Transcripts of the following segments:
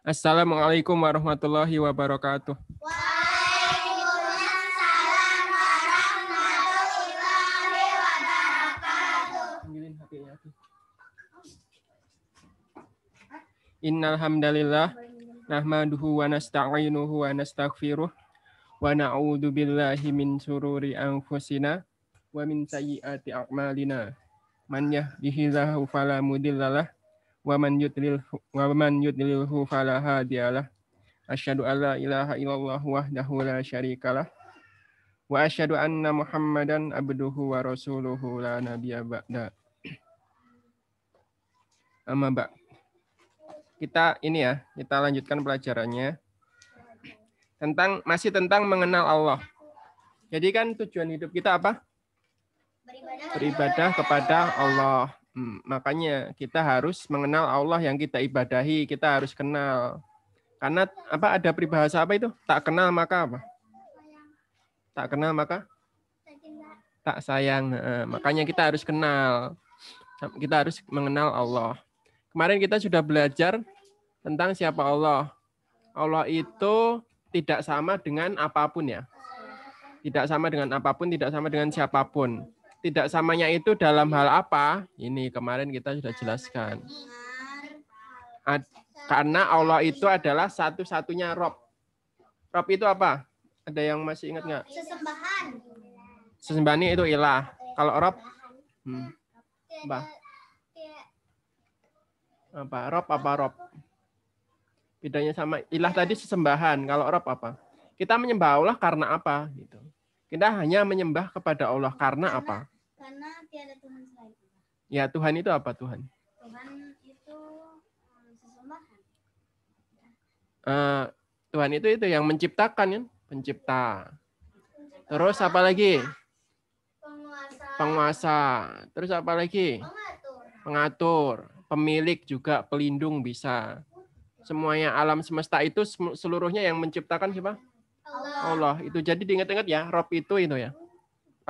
Assalamualaikum warahmatullahi wabarakatuh. Waalaikumsalam warahmatullahi wabarakatuh. Innal hamdalillah nahmaduhu wa nasta'inuhu wa nastaghfiruh wa na'udzu billahi min sururi anfusina wa min sayyiati a'malina. Man yahdihillahu fala mudhillalah wa man yudlil wa man yudlilhu fala hadiyalah. Asyhadu an la ilaha illallah wahdahu la syarikalah wa asyhadu anna Muhammadan abduhu wa rasuluhu la nabiyya ba'da. Amma ba' kita ini ya, kita lanjutkan pelajarannya tentang masih tentang mengenal Allah. Jadi kan tujuan hidup kita apa? Beribadah kepada Allah. Hmm, makanya kita harus mengenal Allah yang kita ibadahi, kita harus kenal. Karena apa ada peribahasa apa itu? Tak kenal maka apa? Tak kenal maka tak sayang. Makanya kita harus kenal. Kita harus mengenal Allah. Kemarin kita sudah belajar tentang siapa Allah. Allah itu tidak sama dengan apa pun ya. Tidak sama dengan apa pun, tidak sama dengan siapa pun. Tidak samanya itu dalam hal apa? Ini kemarin kita sudah jelaskan. Ad, karena Allah itu adalah satu-satunya Rob. Rob itu apa? Ada yang masih ingat nggak? Sesembahan. Sesembahan itu ilah. Kalau Rob, hmm, apa? Apa? Rob apa Rob? Bedanya sama ilah tadi sesembahan. Kalau Rob apa? Kita menyembah Allah karena apa? Gitu. Kita hanya menyembah kepada Allah karena apa? Karena tiada Tuhan selain Allah. Ya Tuhan itu apa Tuhan? Tuhan itu eh, sesembahan. Eh, Tuhan itu itu yang menciptakan kan? Pencipta. Terus apa lagi? Penguasa. Penguasa. Terus apa lagi? Pengatur. Pengatur. Pemilik juga pelindung bisa. Semuanya alam semesta itu seluruhnya yang menciptakan siapa? Allah. Allah. Itu jadi diingat-ingat ya, Rob itu itu ya.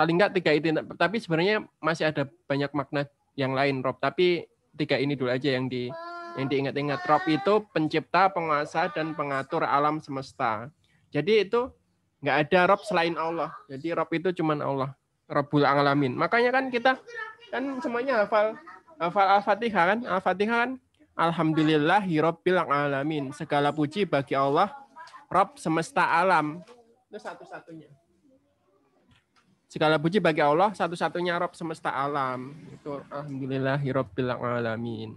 Paling enggak tiga itu. Tapi sebenarnya masih ada banyak makna yang lain Rob. Tapi tiga ini dulu aja yang di yang diingat-ingat. Rob itu pencipta, penguasa, dan pengatur alam semesta. Jadi itu nggak ada Rob selain Allah. Jadi Rob itu cuman Allah. Rabbul Alamin. Makanya kan kita kan semuanya hafal hafal Al-Fatihah kan? Al-Fatihah kan Alhamdulillahi Rabbil Alamin. Segala puji bagi Allah, Rob semesta alam. Itu satu-satunya. Segala puji bagi Allah, satu-satunya Rob semesta alam. Itu Alhamdulillahi Rabbil Alamin.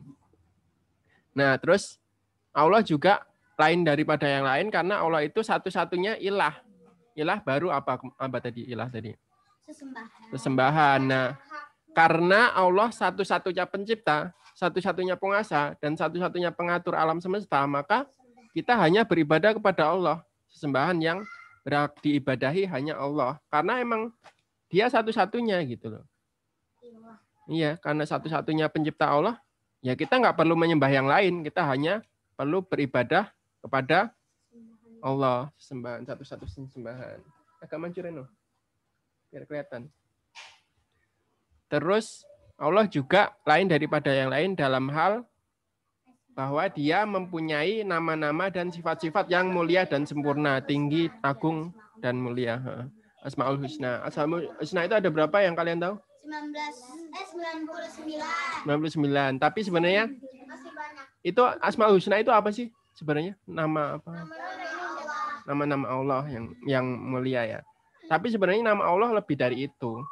Nah, terus Allah juga lain daripada yang lain karena Allah itu satu-satunya ilah. Ilah baru apa apa tadi ilah tadi? Sesembahan. Sesembahan. Nah, karena Allah satu-satunya pencipta, satu-satunya penguasa dan satu-satunya pengatur alam semesta, maka kita hanya beribadah kepada Allah. Sesembahan yang berhak diibadahi hanya Allah. Karena emang dia satu-satunya gitu loh. Iya, karena satu-satunya pencipta Allah, ya kita nggak perlu menyembah yang lain, kita hanya perlu beribadah kepada Allah, sembahan satu-satu sembahan. Agak maju Reno, biar kelihatan. Terus Allah juga lain daripada yang lain dalam hal bahwa dia mempunyai nama-nama dan sifat-sifat yang mulia dan sempurna, tinggi, agung, dan mulia. Asmaul Husna. Asmaul Husna itu ada berapa yang kalian tahu? 19 eh 99. 99. Tapi sebenarnya Masih banyak. itu Asmaul Husna itu apa sih? Sebenarnya nama apa? Allah. Nama-nama Allah yang yang mulia ya. Tapi sebenarnya nama Allah lebih dari itu.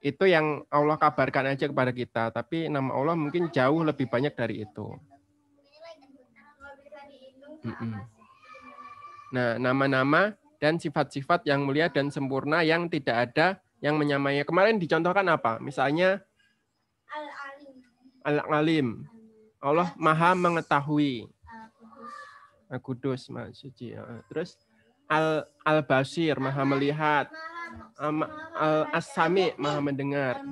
Itu yang Allah kabarkan aja kepada kita, tapi nama Allah mungkin jauh lebih banyak dari itu. Nah, nama-nama dan sifat-sifat yang mulia dan sempurna yang tidak ada yang menyamainya. Kemarin dicontohkan apa? Misalnya Al-Alim. Allah Maha mengetahui. Al-Qudus. Al-Kudus, Maha Suci. Ya. Terus Al Al-Basir, Maha melihat. Am- Al-As-Sami, Maha mendengar.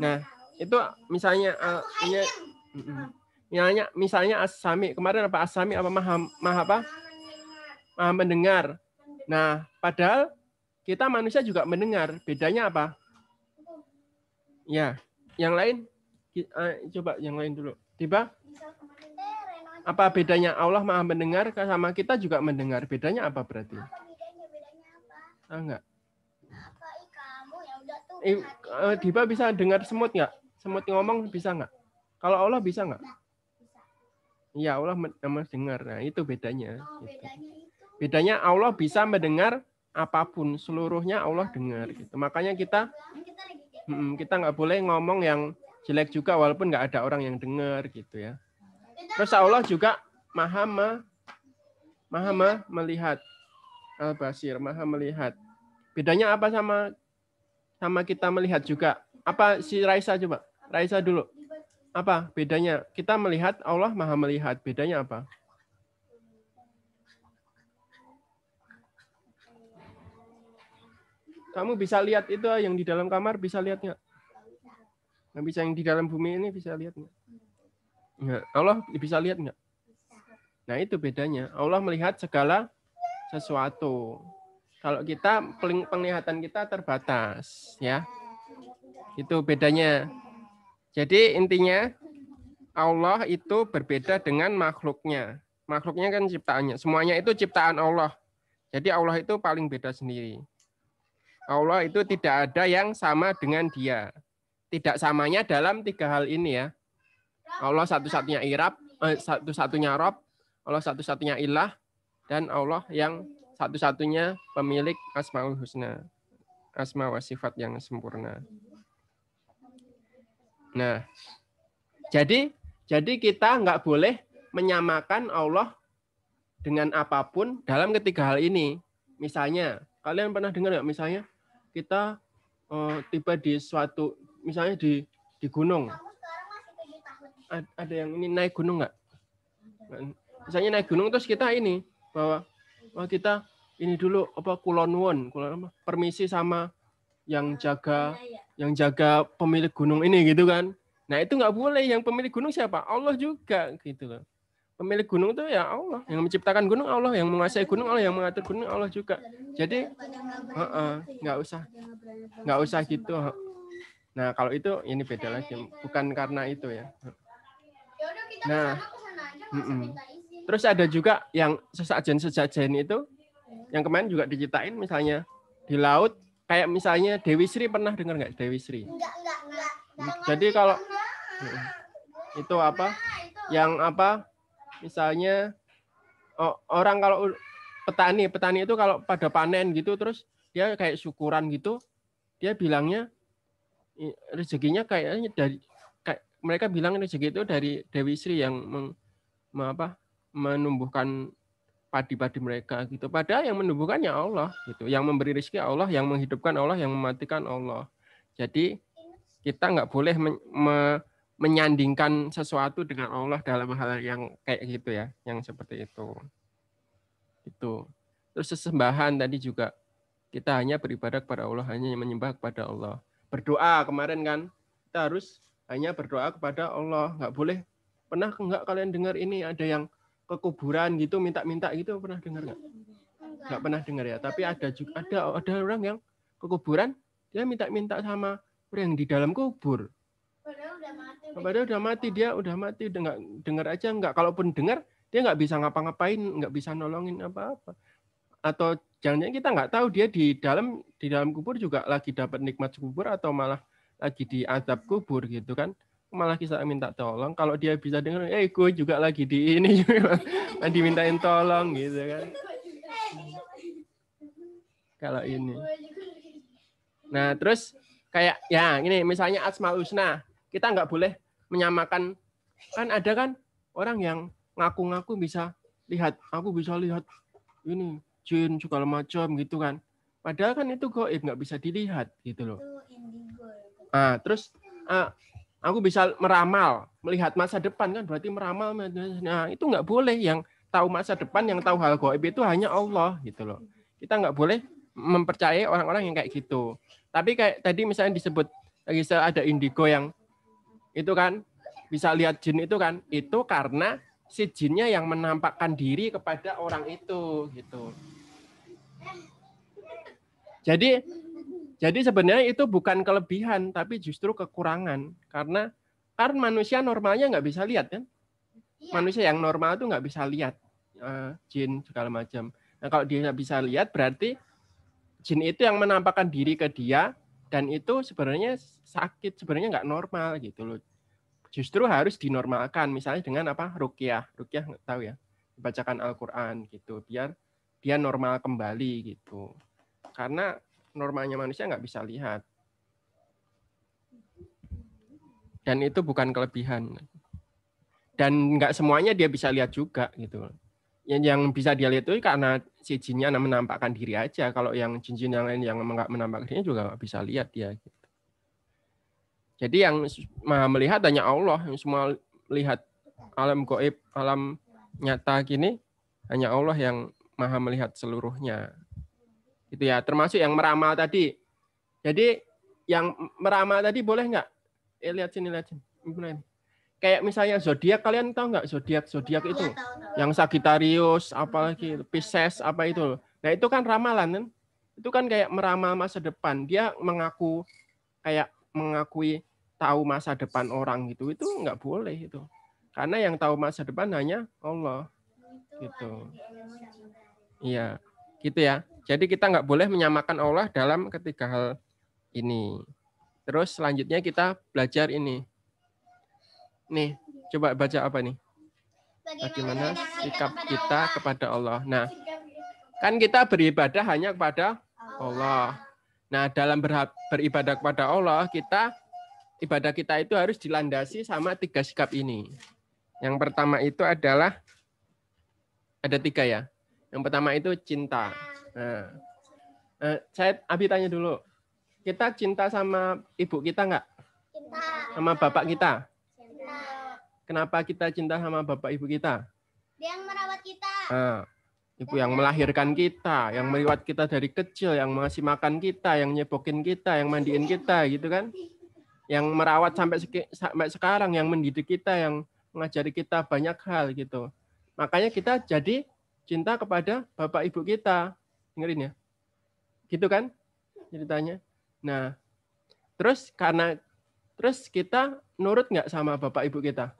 Nah, itu misalnya al- mm-mm. misalnya misalnya As-Sami. Kemarin apa As-Sami apa Maha Maha apa? Maha mendengar. Nah, padahal kita manusia juga mendengar. Bedanya apa? Ya, yang lain eh, coba yang lain dulu. Tiba, apa bedanya Allah maha mendengar sama kita juga mendengar? Bedanya apa berarti? Apa bedanya? Bedanya apa? Ah, enggak. Apa ih kamu udah tuh. Eh, Diba bisa dengar semut nggak? Semut ngomong bisa nggak? Kalau Allah bisa nggak? Iya, Allah men- mendengar. Nah, itu bedanya. Oh, Gitu. bedanya. Bedanya Allah bisa mendengar apa pun, seluruhnya Allah dengar. Gitu. Makanya kita Kita nggak boleh ngomong yang jelek juga walaupun nggak ada orang yang dengar gitu ya. Terus Allah juga maha maha me- melihat al basir, maha melihat. Bedanya apa sama sama kita melihat juga? Apa si Raisa coba? Raisa dulu. Apa bedanya? Kita melihat Allah maha melihat. Bedanya apa? Kamu bisa lihat itu yang di dalam kamar bisa lihat nggak? Nggak bisa yang di dalam bumi ini bisa lihat nggak? Nggak. Allah bisa lihat nggak? Nah itu bedanya. Allah melihat segala sesuatu. Kalau kita penglihatan kita terbatas, ya. Itu bedanya. Jadi intinya Allah itu berbeda dengan makhluknya. Makhluknya kan ciptaannya. Semuanya itu ciptaan Allah. Jadi Allah itu paling beda sendiri. Allah itu tidak ada yang sama dengan dia. Tidak samanya dalam tiga hal ini ya. Allah satu-satunya irab, eh, satu-satunya Rob, Allah satu-satunya ilah, dan Allah yang satu-satunya pemilik Asmaul Husna. Asma wa sifat yang sempurna. Nah, jadi jadi kita nggak boleh menyamakan Allah dengan apa pun dalam ketiga hal ini. Misalnya, kalian pernah dengar nggak? Misalnya kita eh, tiba di suatu, misalnya di di gunung, ada yang ini naik gunung nggak? Misalnya naik gunung terus kita ini bahwa wah kita ini dulu apa kulonwon, kulon apa? Permisi sama yang jaga yang jaga pemilik gunung ini gitu kan. Nah itu nggak boleh. Yang pemilik gunung siapa? Allah juga gitu loh. Pemilik gunung itu ya Allah. Yang menciptakan gunung Allah, yang menguasai gunung Allah, yang mengatur gunung Allah juga. Jadi nggak usah nggak usah gitu. Nah kalau itu ini beda lagi. Bukan karena itu ya. Nah, minta izin. Terus ada juga yang sesajen-sesajen itu yang kemarin juga diciptain misalnya di laut kayak misalnya Dewi Sri pernah dengar nggak Dewi Sri? Enggak enggak enggak. Enggak Jadi kalau. Mm. itu apa? Nah. Yang apa? Misalnya orang kalau petani, petani itu kalau pada panen gitu terus dia kayak syukuran gitu, dia bilangnya rezekinya kayaknya dari kayak mereka bilang rezeki itu dari Dewi Sri yang meng- me- apa? menumbuhkan padi-padi mereka gitu. Padahal yang menumbuhkannya Allah gitu. Yang memberi rezeki Allah, yang menghidupkan Allah, yang mematikan Allah. Jadi kita nggak boleh men- me- menyandingkan sesuatu dengan Allah dalam hal yang kayak gitu ya, yang seperti itu. Itu. Terus sesembahan tadi juga kita hanya beribadah kepada Allah, hanya menyembah kepada Allah. Berdoa kemarin kan kita harus hanya berdoa kepada Allah, nggak boleh. Pernah nggak kalian dengar ini ada yang ke kuburan gitu minta-minta gitu pernah dengar nggak? Enggak. Nggak pernah dengar ya. Tapi ada juga ada ada orang yang ke kuburan dia minta-minta sama orang yang di dalam kubur. Udah mati. udah mati dia udah mati udah nggak dengar aja nggak. Kalaupun dengar dia nggak bisa ngapa-ngapain, nggak bisa nolongin apa-apa. Atau jangan-jangan kita nggak tahu dia di dalam di dalam kubur juga lagi dapat nikmat kubur atau malah lagi di azab kubur gitu kan. Malah kita minta tolong. Kalau dia bisa dengar, eh gue juga lagi di ini dimintain tolong gitu kan. Kalau ini. Nah, terus kayak ya ini misalnya Asmaul Husna, kita nggak boleh menyamakan kan ada kan orang yang ngaku-ngaku bisa lihat, aku bisa lihat ini jin segala macam gitu kan. Padahal kan itu goib nggak bisa dilihat gitu loh. Ah, terus ah, aku bisa meramal, melihat masa depan kan berarti meramal. Nah, itu nggak boleh yang tahu masa depan, yang tahu hal goib itu hanya Allah gitu loh. Kita nggak boleh mempercayai orang-orang yang kayak gitu. Tapi kayak tadi misalnya disebut bisa ada indigo yang itu kan bisa lihat jin itu kan itu karena si jinnya yang menampakkan diri kepada orang itu gitu. Jadi jadi sebenarnya itu bukan kelebihan tapi justru kekurangan karena kan manusia normalnya nggak bisa lihat kan? Iya. Manusia yang normal tuh nggak bisa lihat eh, jin segala macam. Nah kalau dia nggak bisa lihat berarti jin itu yang menampakkan diri ke dia dan itu sebenarnya sakit sebenarnya nggak normal gitu loh. Justru harus dinormalkan misalnya dengan apa? Rukyah rukyah nggak tahu ya. Bacakan Al-Quran gitu biar dia normal kembali gitu. Karena normalnya manusia nggak bisa lihat. Dan itu bukan kelebihan. Dan nggak semuanya dia bisa lihat juga gitu yang yang bisa dia lihat itu karena si jinnya menampakkan diri aja kalau yang jin-jin yang lain yang menampakkan dirinya juga nggak bisa lihat dia gitu. jadi yang maha melihat hanya Allah yang semua lihat alam goib alam nyata gini hanya Allah yang maha melihat seluruhnya. Itu ya, termasuk yang meramal tadi. Jadi yang meramal tadi boleh nggak? Eh lihat sini lihat sini. Kayak misalnya zodiak kalian tahu nggak zodiak zodiak itu? Iya, tahu, tahu. Yang Sagittarius apalagi Pisces apa itu. Nah, itu kan ramalan kan? Itu kan kayak meramal masa depan. Dia mengaku kayak mengakui tahu masa depan orang gitu. Itu nggak boleh itu. Karena yang tahu masa depan hanya Allah. Itu Gitu. Iya, gitu ya. Jadi kita nggak boleh menyamakan Allah dalam ketiga hal ini. Terus selanjutnya kita belajar ini. Nih, coba baca apa nih? Bagaimana sikap kita kepada Allah. Nah, kan kita beribadah hanya kepada Allah. Nah, dalam beribadah kepada Allah, kita ibadah kita itu harus dilandasi sama tiga sikap ini. Yang pertama itu adalah ada tiga ya. Yang pertama itu cinta. Nah, eh, saya Abi tanya dulu, kita cinta sama ibu kita nggak? Cinta. Sama bapak kita? Kenapa kita cinta sama bapak ibu kita? Dia yang merawat kita. Nah, ibu yang melahirkan kita, yang merawat kita dari kecil, yang ngasih makan kita, yang nyebokin kita, yang mandiin kita, gitu kan? Yang merawat sampai sampai sekarang, yang mendidik kita, yang mengajari kita banyak hal gitu. Makanya kita jadi cinta kepada bapak ibu kita. Dengerin ya. Gitu kan ceritanya. Nah, terus karena terus kita nurut nggak sama bapak ibu kita?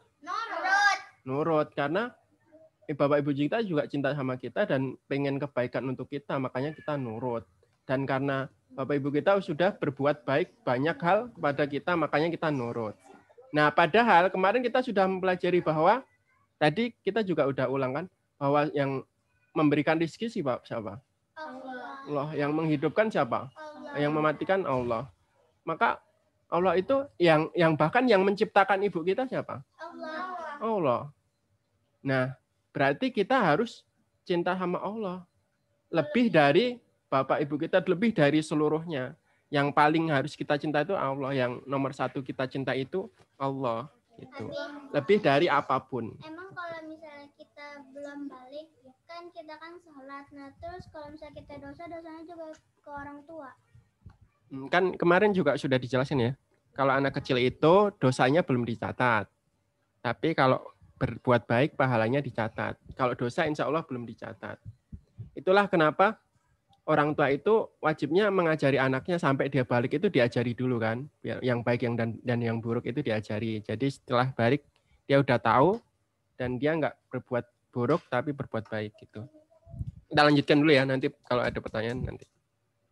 Nurut. karena bapak ibu kita juga cinta sama kita dan pengen kebaikan untuk kita makanya kita nurut dan karena bapak ibu kita sudah berbuat baik banyak hal kepada kita makanya kita nurut nah padahal kemarin kita sudah mempelajari bahwa tadi kita juga udah ulang kan bahwa yang memberikan rezeki Pak siapa Allah. Allah yang menghidupkan siapa Allah. yang mematikan Allah maka Allah itu yang yang bahkan yang menciptakan ibu kita siapa Allah. Allah. Nah, berarti kita harus cinta sama Allah. Lebih dari Bapak Ibu kita, lebih dari seluruhnya. Yang paling harus kita cinta itu Allah. Yang nomor satu kita cinta itu Allah. Tapi Lebih dari apa pun. emang kalau misalnya kita belum balik kan kita kan sholat nah terus kalau misalnya kita dosa dosanya juga ke orang tua Hmm, Kan kemarin juga sudah dijelasin ya. Kalau anak kecil itu dosanya belum dicatat. Tapi kalau berbuat baik pahalanya dicatat. Kalau dosa insya Allah belum dicatat. Itulah kenapa orang tua itu wajibnya mengajari anaknya sampai dia balik itu diajari dulu kan. Biar yang baik yang dan, dan yang buruk itu diajari. Jadi setelah balik dia udah tahu dan dia nggak berbuat buruk tapi berbuat baik gitu. Kita lanjutkan dulu ya nanti kalau ada pertanyaan nanti.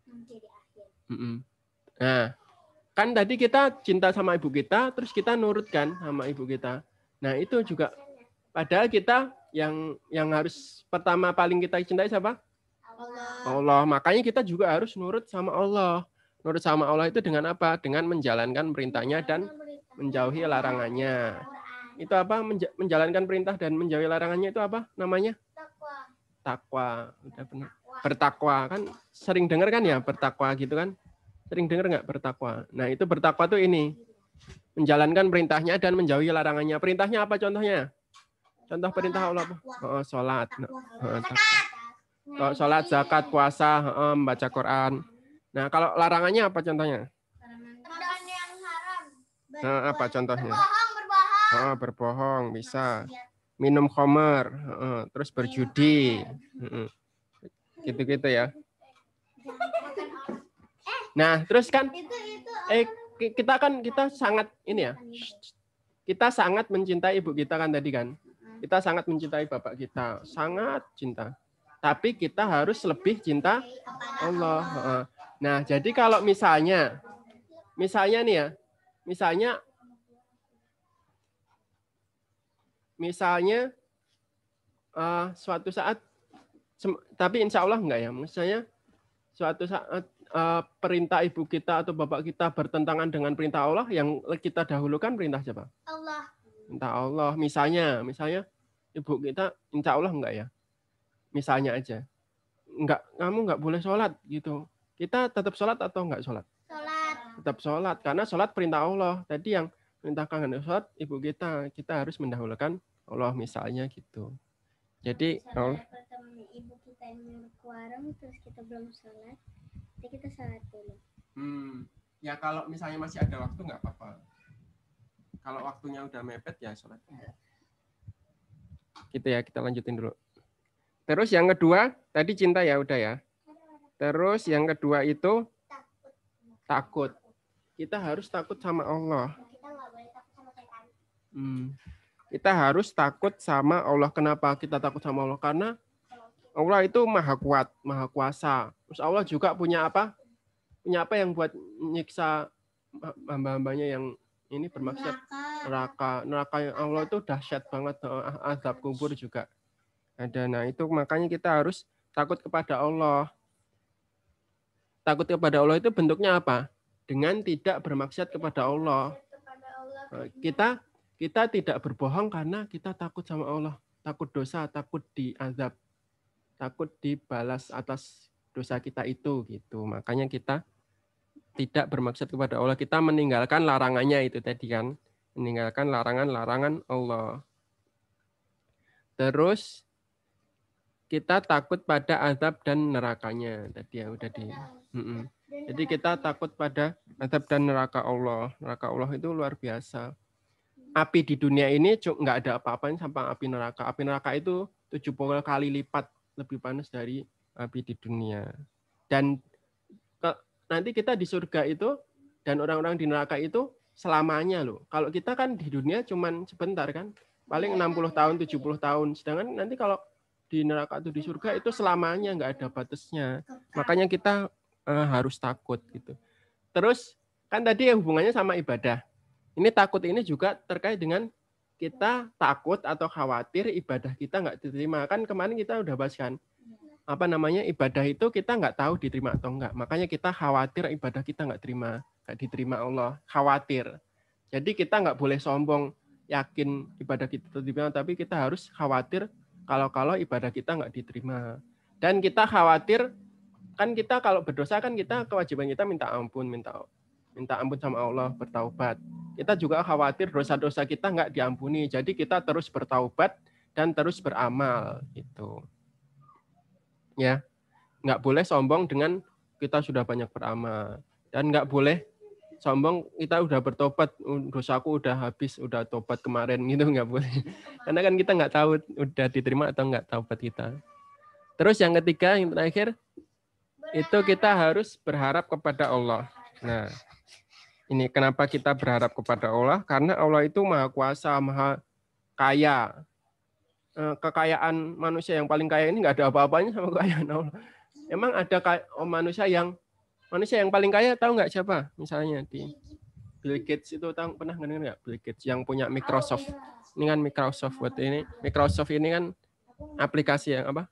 nanti di akhir Mm-mm. Nah, kan tadi kita cinta sama ibu kita, terus kita nurut kan sama ibu kita. Nah, itu juga padahal kita yang yang harus pertama paling kita cintai siapa? Allah Allah. Makanya kita juga harus nurut sama Allah. Nurut sama Allah itu dengan apa? Dengan menjalankan perintahnya dan menjauhi larangannya. Itu apa? Menja- menjalankan perintah dan menjauhi larangannya itu apa? Namanya takwa takwa. Udah benar. Bertakwa kan sering dengar kan ya bertakwa gitu kan? Sering dengar nggak bertakwa? Nah itu bertakwa tuh ini menjalankan perintahnya dan menjauhi larangannya. Perintahnya apa contohnya? Contoh perintah Allah apa? Oh, sholat. Oh, oh, sholat, zakat, puasa, oh, membaca Quran. Nah kalau larangannya apa contohnya? makan yang haram Nah, apa contohnya? berbohong berbohong Oh, berbohong bisa. Minum khamar, oh, terus berjudi. Gitu-gitu ya. Nah, terus kan itu itu eh kita kan kita sangat ini ya. kita sangat mencintai ibu kita kan tadi kan. Kita sangat mencintai bapak kita, sangat cinta. Tapi kita harus lebih cinta Allah. Nah, jadi kalau misalnya misalnya nih ya, misalnya misalnya uh, suatu saat tapi insya Allah enggak ya, misalnya suatu saat uh, perintah ibu kita atau bapak kita bertentangan dengan perintah Allah yang kita dahulukan perintah siapa? Allah. Perintah Allah. Misalnya, misalnya ibu kita insya Allah enggak ya? Misalnya aja. Enggak, kamu enggak boleh sholat gitu. Kita tetap sholat atau enggak sholat? Sholat. Tetap sholat. Karena sholat perintah Allah. Tadi yang perintahkan sholat ibu kita. Kita harus mendahulukan Allah misalnya gitu. Jadi Misalnya ibu kita yang nyuruh ke warung terus kita belum sholat, jadi kita sholat dulu. Hmm, ya kalau misalnya masih ada waktu nggak apa-apa. Kalau waktunya udah mepet ya sholat. Gitu ya, kita lanjutin dulu. Terus yang kedua, tadi cinta ya udah ya. Terus yang kedua itu takut. Kita harus takut sama Allah. Hmm. Kita harus takut sama Allah. Kenapa kita takut sama Allah? Karena Allah itu maha kuat, maha kuasa. Terus Allah juga punya apa? Punya apa yang buat nyiksa hamba-hambanya yang ini bermaksud neraka. Neraka yang Allah itu dahsyat banget. eh, Azab kubur juga ada. Nah itu makanya kita harus takut kepada Allah. Takut kepada Allah itu bentuknya apa? Dengan tidak Allah. Kepada Allah. Eh, Kita kita tidak berbohong karena kita takut sama Allah. Takut dosa, takut diazab. Takut dibalas atas dosa kita itu gitu. Makanya kita tidak bermaksud kepada Allah. Kita meninggalkan larangannya itu tadi kan. Meninggalkan larangan-larangan Allah. Terus kita takut pada azab dan nerakanya. Tadi ya udah di. Jadi kita takut pada azab dan neraka Allah. Neraka Allah itu luar biasa. Api di dunia ini cu- nggak ada apa-apanya sama api neraka. Api neraka itu 70 kali lipat lebih panas dari api di dunia. Dan ke- nanti kita di surga itu dan orang-orang di neraka itu selamanya loh. Kalau kita kan di dunia cuman sebentar kan. Paling 60 tahun, 70 tahun. Sedangkan nanti kalau di neraka atau di surga itu selamanya nggak ada batasnya. Makanya kita eh, harus takut gitu. Terus kan tadi hubungannya sama ibadah. Ini takut ini juga terkait dengan kita takut atau khawatir ibadah kita nggak diterima. Kan kemarin kita udah bahas kan apa namanya ibadah itu kita nggak tahu diterima atau enggak. Makanya kita khawatir ibadah kita nggak terima, nggak diterima Allah. Khawatir. Jadi kita nggak boleh sombong yakin ibadah kita diterima, tapi kita harus khawatir kalau-kalau ibadah kita nggak diterima. Dan kita khawatir kan kita kalau berdosa kan kita kewajiban kita minta ampun, minta minta ampun sama Allah, bertaubat. Kita juga khawatir dosa-dosa kita nggak diampuni. Jadi kita terus bertaubat dan terus beramal gitu. Ya. Nggak boleh sombong dengan kita sudah banyak beramal dan nggak boleh sombong kita udah bertobat "Uh, dosaku udah habis udah tobat kemarin gitu nggak boleh karena kan kita nggak tahu udah diterima atau nggak taubat kita terus yang ketiga yang terakhir itu kita harus berharap kepada Allah nah ini kenapa kita berharap kepada Allah? Karena Allah itu maha kuasa maha kaya. Eh, kekayaan manusia yang paling kaya ini nggak ada apa-apanya sama kekayaan Allah. Emang ada oh, manusia yang manusia yang paling kaya tahu nggak siapa? Misalnya di Bill Gates itu tahu pernah dengar nggak Bill Gates yang punya Microsoft? Ini kan Microsoft buat ini. Microsoft ini kan aplikasi yang apa?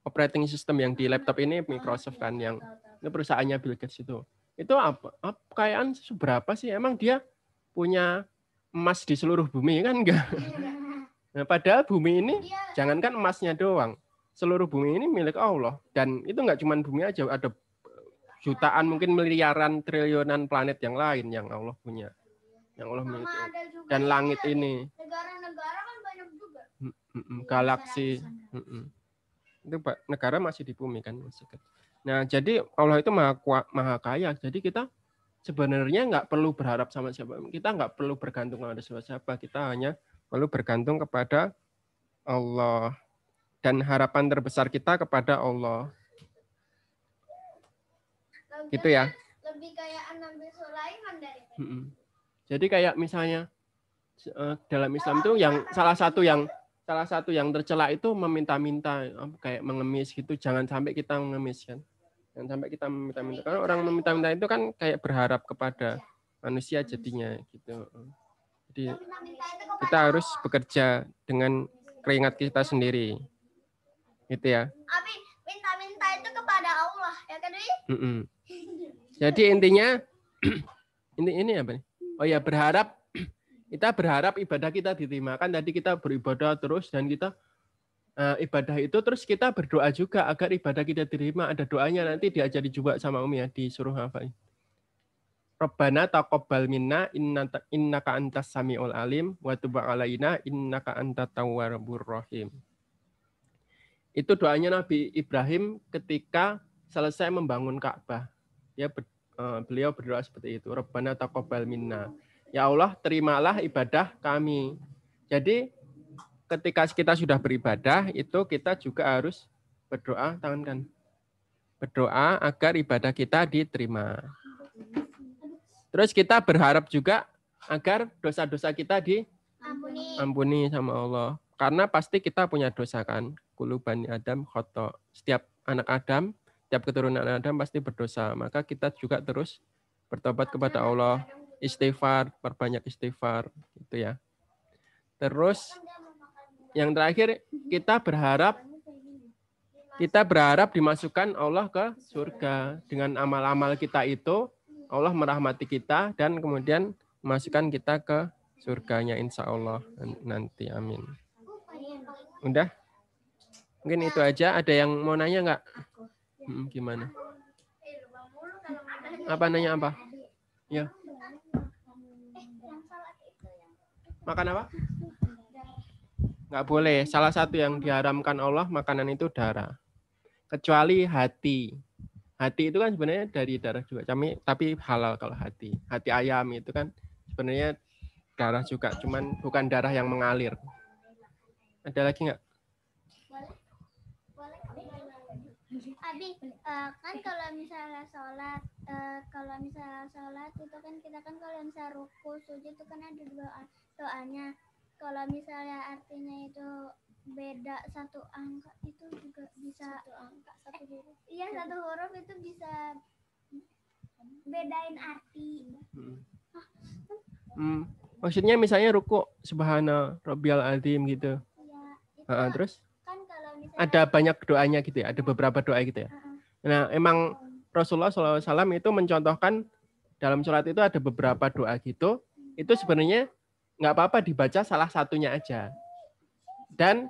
Operating system yang di laptop ini Microsoft kan yang itu perusahaannya Bill Gates itu itu apa, apa kekayaan seberapa sih? Emang dia punya emas di seluruh bumi kan? Enggak. Nah padahal bumi ini jangankan emasnya doang. Seluruh bumi ini milik Allah. Dan itu nggak cuma bumi aja ada jutaan mungkin miliaran triliunan planet yang lain yang Allah punya. Yang Allah miliki. dan yang langit ini. Negara-negara kan banyak juga. Galaksi. Itu Pak, negara masih di bumi kan masih ke- nah jadi Allah itu maha kuat maha kaya. Jadi kita sebenarnya nggak perlu berharap sama siapa kita nggak perlu bergantung pada siapa siapa. Kita hanya perlu bergantung kepada Allah. Dan harapan terbesar kita kepada Allah. Lagian gitu ya. Lebih kayak Nabi Sulaiman dari. Jadi kayak misalnya eh, dalam Islam itu yang salah satu yang salah satu yang tercela itu meminta-minta eh, kayak mengemis gitu. Jangan sampai kita mengemis kan. Jangan sampai kita meminta-minta. Karena orang meminta-minta itu kan kayak berharap kepada manusia jadinya gitu. Jadi kita harus bekerja dengan keringat kita sendiri. Gitu ya. Abi minta-minta itu kepada Allah ya kan Wi? Mm-mm. Jadi intinya ini ini apa nih? Oh ya berharap kita berharap ibadah kita diterima kan tadi kita beribadah terus dan kita eh, ibadah itu terus kita berdoa juga agar ibadah kita diterima ada doanya nanti diajari juga sama Umi ya disuruh apa Rabbana taqabbal minna innaka antas samiul alim wa tub alaina innaka antat tawwabur rahim. Itu doanya Nabi Ibrahim ketika selesai membangun Ka'bah. Ya eh, beliau berdoa seperti itu. Rabbana taqabbal minna. Ya Allah, terimalah ibadah kami. Jadi ketika kita sudah beribadah itu kita juga harus berdoa tangankan. Berdoa agar ibadah kita diterima. Terus kita berharap juga agar dosa-dosa kita Ampuni. diampuni sama Allah. Karena pasti kita punya dosa kan. Kulu bani Adam khoto. Setiap anak Adam, setiap keturunan Adam pasti berdosa. Maka kita juga terus bertobat kepada Allah. Istighfar, perbanyak istighfar. Gitu ya. Terus yang terakhir kita berharap kita berharap dimasukkan Allah ke surga. Dengan amal-amal kita itu Allah merahmati kita dan kemudian memasukkan kita ke surganya insya Allah nanti. Amin. Udah? Mungkin itu aja. Ada yang mau nanya nggak? Hmm, gimana? Apa nanya apa ya. Makan apa nggak boleh. Salah satu yang diharamkan Allah makanan itu darah. Kecuali hati. Hati itu kan sebenarnya dari darah juga. Kami tapi halal kalau hati. Hati ayam itu kan sebenarnya darah juga. Cuman bukan darah yang mengalir. Ada lagi nggak? Abi, eh, kan kalau misalnya sholat, eh, kalau misalnya sholat itu kan kita kan kalau misalnya ruku, sujud itu kan ada doa doanya. Kalau misalnya artinya itu beda satu angka itu juga bisa satu angka satu huruf. Iya satu huruf itu bisa bedain arti. Hmm. Hmm. maksudnya misalnya ruku subhana rabbiyal azim gitu Iya. Itu Ah, terus kan kalau misalnya ada banyak doanya gitu ya ada beberapa doa gitu ya Heeh. nah emang Rasulullah SAW itu mencontohkan dalam sholat itu ada beberapa doa gitu itu sebenarnya nggak apa-apa dibaca salah satunya aja. Dan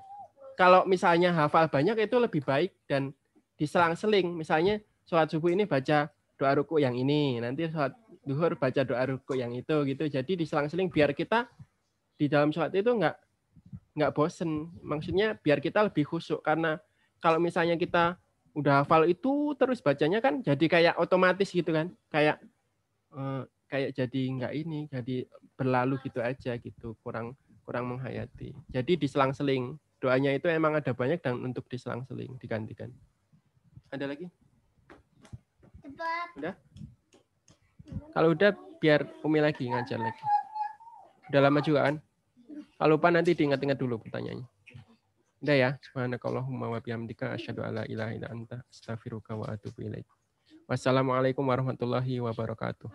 kalau misalnya hafal banyak itu lebih baik dan diselang-seling. Misalnya sholat subuh ini baca doa ruku yang ini nanti sholat duhur baca doa ruku yang itu gitu. Jadi diselang-seling biar kita di dalam sholat itu nggak nggak bosen. Maksudnya biar kita lebih khusyuk karena kalau misalnya kita udah hafal itu terus bacanya kan jadi kayak otomatis gitu kan. Kayak eh, kayak jadi nggak ini jadi berlalu gitu aja gitu kurang kurang menghayati. Jadi diselang-seling. Doanya itu emang ada banyak dan untuk diselang-seling digantikan. Ada lagi? Cepat. kalau udah biar Umi lagi ngajar lagi. Udah lama juga kan? Kalau lupa nanti diingat-ingat dulu pertanyaannya. Udah ya? Subhanakallahumma wa bihamdika asyhadu alla ilaha illa anta astaghfiruka wa atubu ilaik. Wassalamualaikum warahmatullahi wabarakatuh.